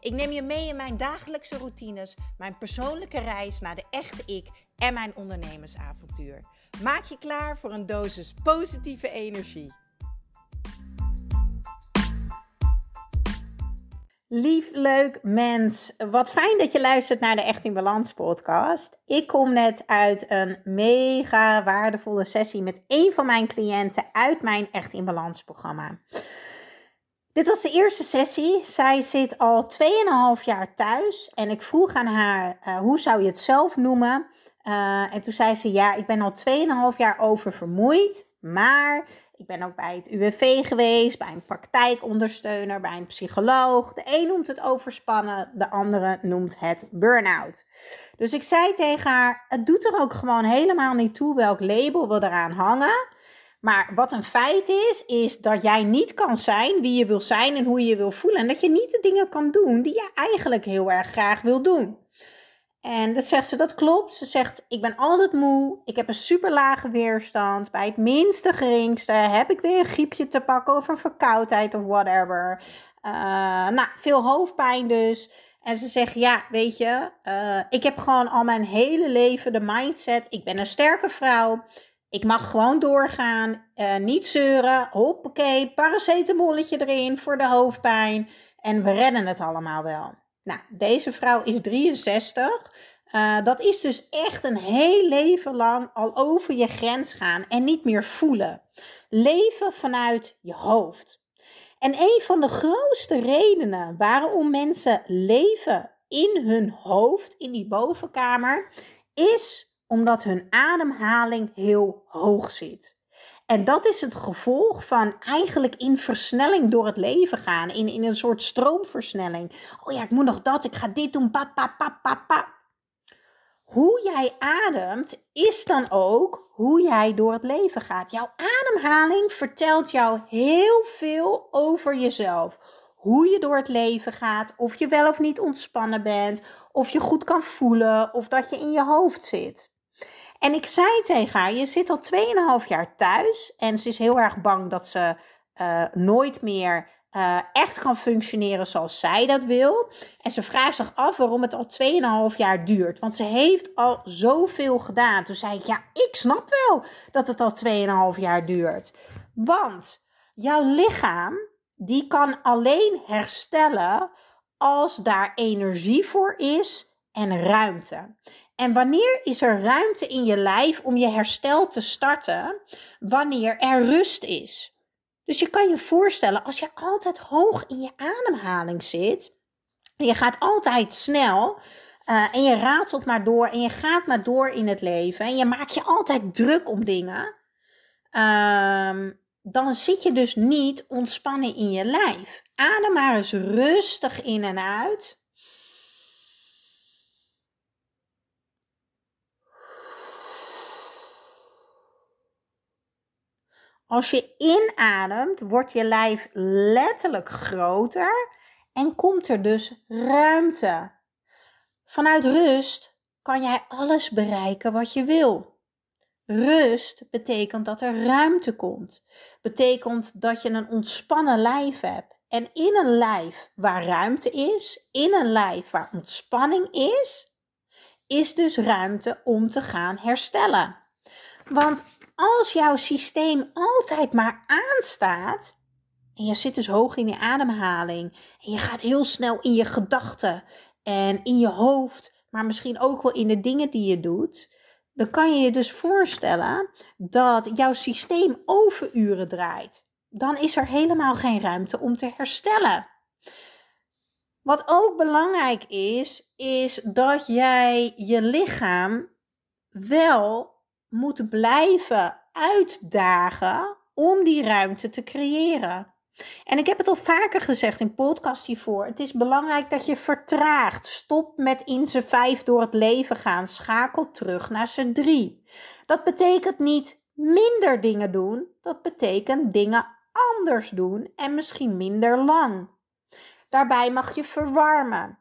Ik neem je mee in mijn dagelijkse routines, mijn persoonlijke reis naar de echte ik en mijn ondernemersavontuur. Maak je klaar voor een dosis positieve energie. Lief, leuk mens. Wat fijn dat je luistert naar de Echt in Balans podcast. Ik kom net uit een mega waardevolle sessie met een van mijn cliënten uit mijn Echt in Balans programma. Dit was de eerste sessie. Zij zit al 2,5 jaar thuis en ik vroeg aan haar uh, hoe zou je het zelf noemen. Uh, en toen zei ze ja, ik ben al 2,5 jaar oververmoeid, maar ik ben ook bij het UWV geweest, bij een praktijkondersteuner, bij een psycholoog. De een noemt het overspannen, de andere noemt het burn-out. Dus ik zei tegen haar: Het doet er ook gewoon helemaal niet toe welk label we eraan hangen. Maar wat een feit is, is dat jij niet kan zijn wie je wil zijn en hoe je je wil voelen. En dat je niet de dingen kan doen die je eigenlijk heel erg graag wil doen. En dat zegt ze, dat klopt. Ze zegt, ik ben altijd moe, ik heb een super lage weerstand. Bij het minste geringste heb ik weer een griepje te pakken of een verkoudheid of whatever. Uh, nou, veel hoofdpijn dus. En ze zegt, ja, weet je, uh, ik heb gewoon al mijn hele leven de mindset, ik ben een sterke vrouw. Ik mag gewoon doorgaan, uh, niet zeuren. Hoppakee, paracetamolletje erin voor de hoofdpijn. En we redden het allemaal wel. Nou, deze vrouw is 63. Uh, dat is dus echt een heel leven lang al over je grens gaan en niet meer voelen. Leven vanuit je hoofd. En een van de grootste redenen waarom mensen leven in hun hoofd, in die bovenkamer, is omdat hun ademhaling heel hoog zit. En dat is het gevolg van eigenlijk in versnelling door het leven gaan. In, in een soort stroomversnelling. Oh ja, ik moet nog dat, ik ga dit doen. Pa, pa, pa, pa, pa. Hoe jij ademt is dan ook hoe jij door het leven gaat. Jouw ademhaling vertelt jou heel veel over jezelf. Hoe je door het leven gaat, of je wel of niet ontspannen bent, of je goed kan voelen, of dat je in je hoofd zit. En ik zei tegen haar, je zit al 2,5 jaar thuis en ze is heel erg bang dat ze uh, nooit meer uh, echt kan functioneren zoals zij dat wil. En ze vraagt zich af waarom het al 2,5 jaar duurt. Want ze heeft al zoveel gedaan. Toen zei ik, ja, ik snap wel dat het al 2,5 jaar duurt. Want jouw lichaam, die kan alleen herstellen als daar energie voor is en ruimte. En wanneer is er ruimte in je lijf om je herstel te starten? Wanneer er rust is. Dus je kan je voorstellen, als je altijd hoog in je ademhaling zit, en je gaat altijd snel, uh, en je ratelt maar door en je gaat maar door in het leven en je maakt je altijd druk om dingen, uh, dan zit je dus niet ontspannen in je lijf. Adem maar eens rustig in en uit. Als je inademt, wordt je lijf letterlijk groter en komt er dus ruimte. Vanuit rust kan jij alles bereiken wat je wil. Rust betekent dat er ruimte komt. Betekent dat je een ontspannen lijf hebt. En in een lijf waar ruimte is, in een lijf waar ontspanning is, is dus ruimte om te gaan herstellen. Want als jouw systeem altijd maar aanstaat, en je zit dus hoog in je ademhaling, en je gaat heel snel in je gedachten en in je hoofd, maar misschien ook wel in de dingen die je doet, dan kan je je dus voorstellen dat jouw systeem overuren draait. Dan is er helemaal geen ruimte om te herstellen. Wat ook belangrijk is, is dat jij je lichaam wel moet blijven uitdagen om die ruimte te creëren. En ik heb het al vaker gezegd in podcast hiervoor. Het is belangrijk dat je vertraagt. Stop met in z'n vijf door het leven gaan. Schakel terug naar z'n drie. Dat betekent niet minder dingen doen. Dat betekent dingen anders doen en misschien minder lang. Daarbij mag je verwarmen.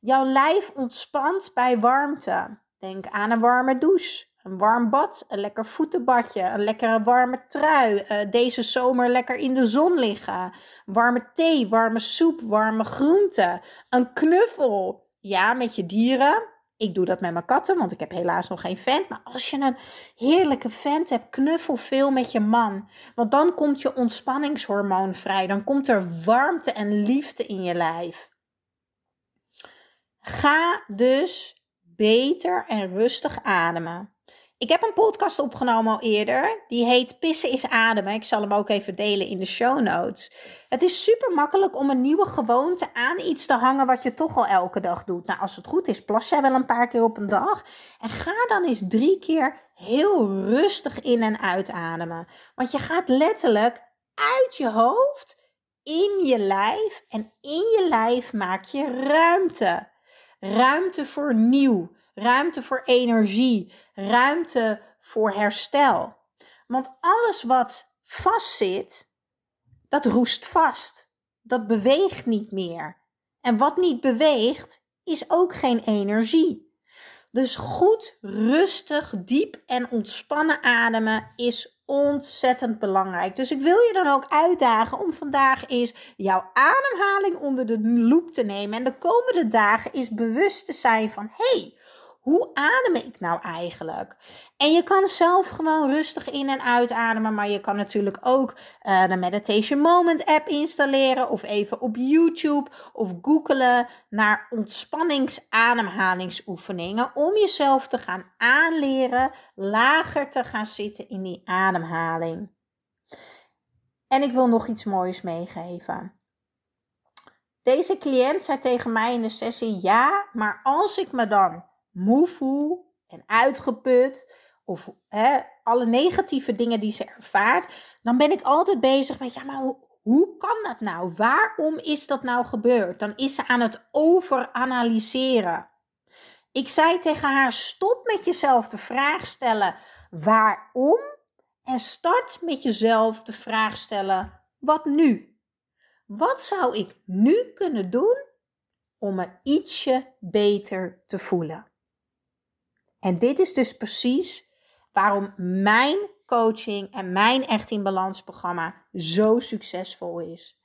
Jouw lijf ontspant bij warmte. Denk aan een warme douche. Een warm bad, een lekker voetenbadje, een lekkere warme trui. Uh, deze zomer lekker in de zon liggen. Warme thee, warme soep, warme groenten. Een knuffel. Ja, met je dieren. Ik doe dat met mijn katten, want ik heb helaas nog geen vent. Maar als je een heerlijke vent hebt, knuffel veel met je man. Want dan komt je ontspanningshormoon vrij. Dan komt er warmte en liefde in je lijf. Ga dus beter en rustig ademen. Ik heb een podcast opgenomen al eerder. Die heet Pissen is ademen. Ik zal hem ook even delen in de show notes. Het is super makkelijk om een nieuwe gewoonte aan iets te hangen wat je toch al elke dag doet. Nou, als het goed is, plas jij wel een paar keer op een dag. En ga dan eens drie keer heel rustig in en uitademen. Want je gaat letterlijk uit je hoofd in je lijf. En in je lijf maak je ruimte. Ruimte voor nieuw ruimte voor energie, ruimte voor herstel. Want alles wat vastzit, dat roest vast. Dat beweegt niet meer. En wat niet beweegt, is ook geen energie. Dus goed, rustig, diep en ontspannen ademen is ontzettend belangrijk. Dus ik wil je dan ook uitdagen om vandaag eens jouw ademhaling onder de loep te nemen. En de komende dagen is bewust te zijn van: hey, hoe adem ik nou eigenlijk? En je kan zelf gewoon rustig in- en uitademen, maar je kan natuurlijk ook uh, de Meditation Moment app installeren of even op YouTube of googelen naar ontspanningsademhalingsoefeningen om jezelf te gaan aanleren lager te gaan zitten in die ademhaling. En ik wil nog iets moois meegeven. Deze cliënt zei tegen mij in de sessie: Ja, maar als ik me dan moe voel en uitgeput, of hè, alle negatieve dingen die ze ervaart, dan ben ik altijd bezig met, ja, maar hoe, hoe kan dat nou? Waarom is dat nou gebeurd? Dan is ze aan het overanalyseren. Ik zei tegen haar: stop met jezelf de vraag stellen waarom en start met jezelf de vraag stellen: wat nu? Wat zou ik nu kunnen doen om me ietsje beter te voelen? En dit is dus precies waarom mijn coaching en mijn Echt in Balans programma zo succesvol is.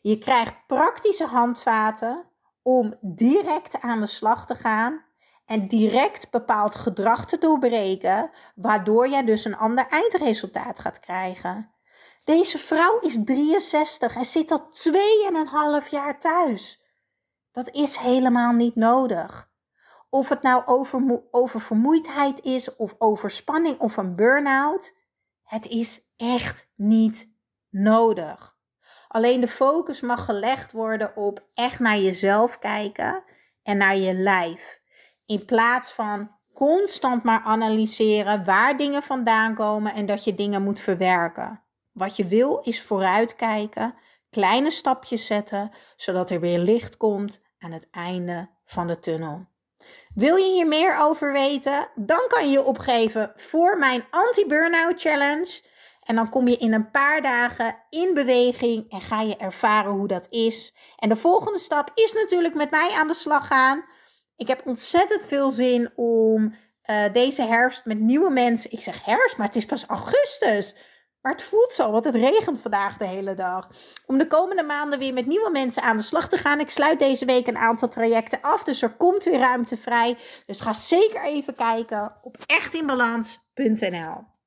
Je krijgt praktische handvaten om direct aan de slag te gaan en direct bepaald gedrag te doorbreken, waardoor jij dus een ander eindresultaat gaat krijgen. Deze vrouw is 63 en zit al 2,5 jaar thuis. Dat is helemaal niet nodig. Of het nou over, over vermoeidheid is, of overspanning of een burn-out. Het is echt niet nodig. Alleen de focus mag gelegd worden op echt naar jezelf kijken en naar je lijf. In plaats van constant maar analyseren waar dingen vandaan komen en dat je dingen moet verwerken. Wat je wil is vooruitkijken, kleine stapjes zetten, zodat er weer licht komt aan het einde van de tunnel. Wil je hier meer over weten? Dan kan je je opgeven voor mijn anti-burnout challenge. En dan kom je in een paar dagen in beweging en ga je ervaren hoe dat is. En de volgende stap is natuurlijk met mij aan de slag gaan. Ik heb ontzettend veel zin om uh, deze herfst met nieuwe mensen. Ik zeg herfst, maar het is pas augustus. Maar het voelt zo, want het regent vandaag de hele dag. Om de komende maanden weer met nieuwe mensen aan de slag te gaan. Ik sluit deze week een aantal trajecten af, dus er komt weer ruimte vrij. Dus ga zeker even kijken op echtinbalans.nl.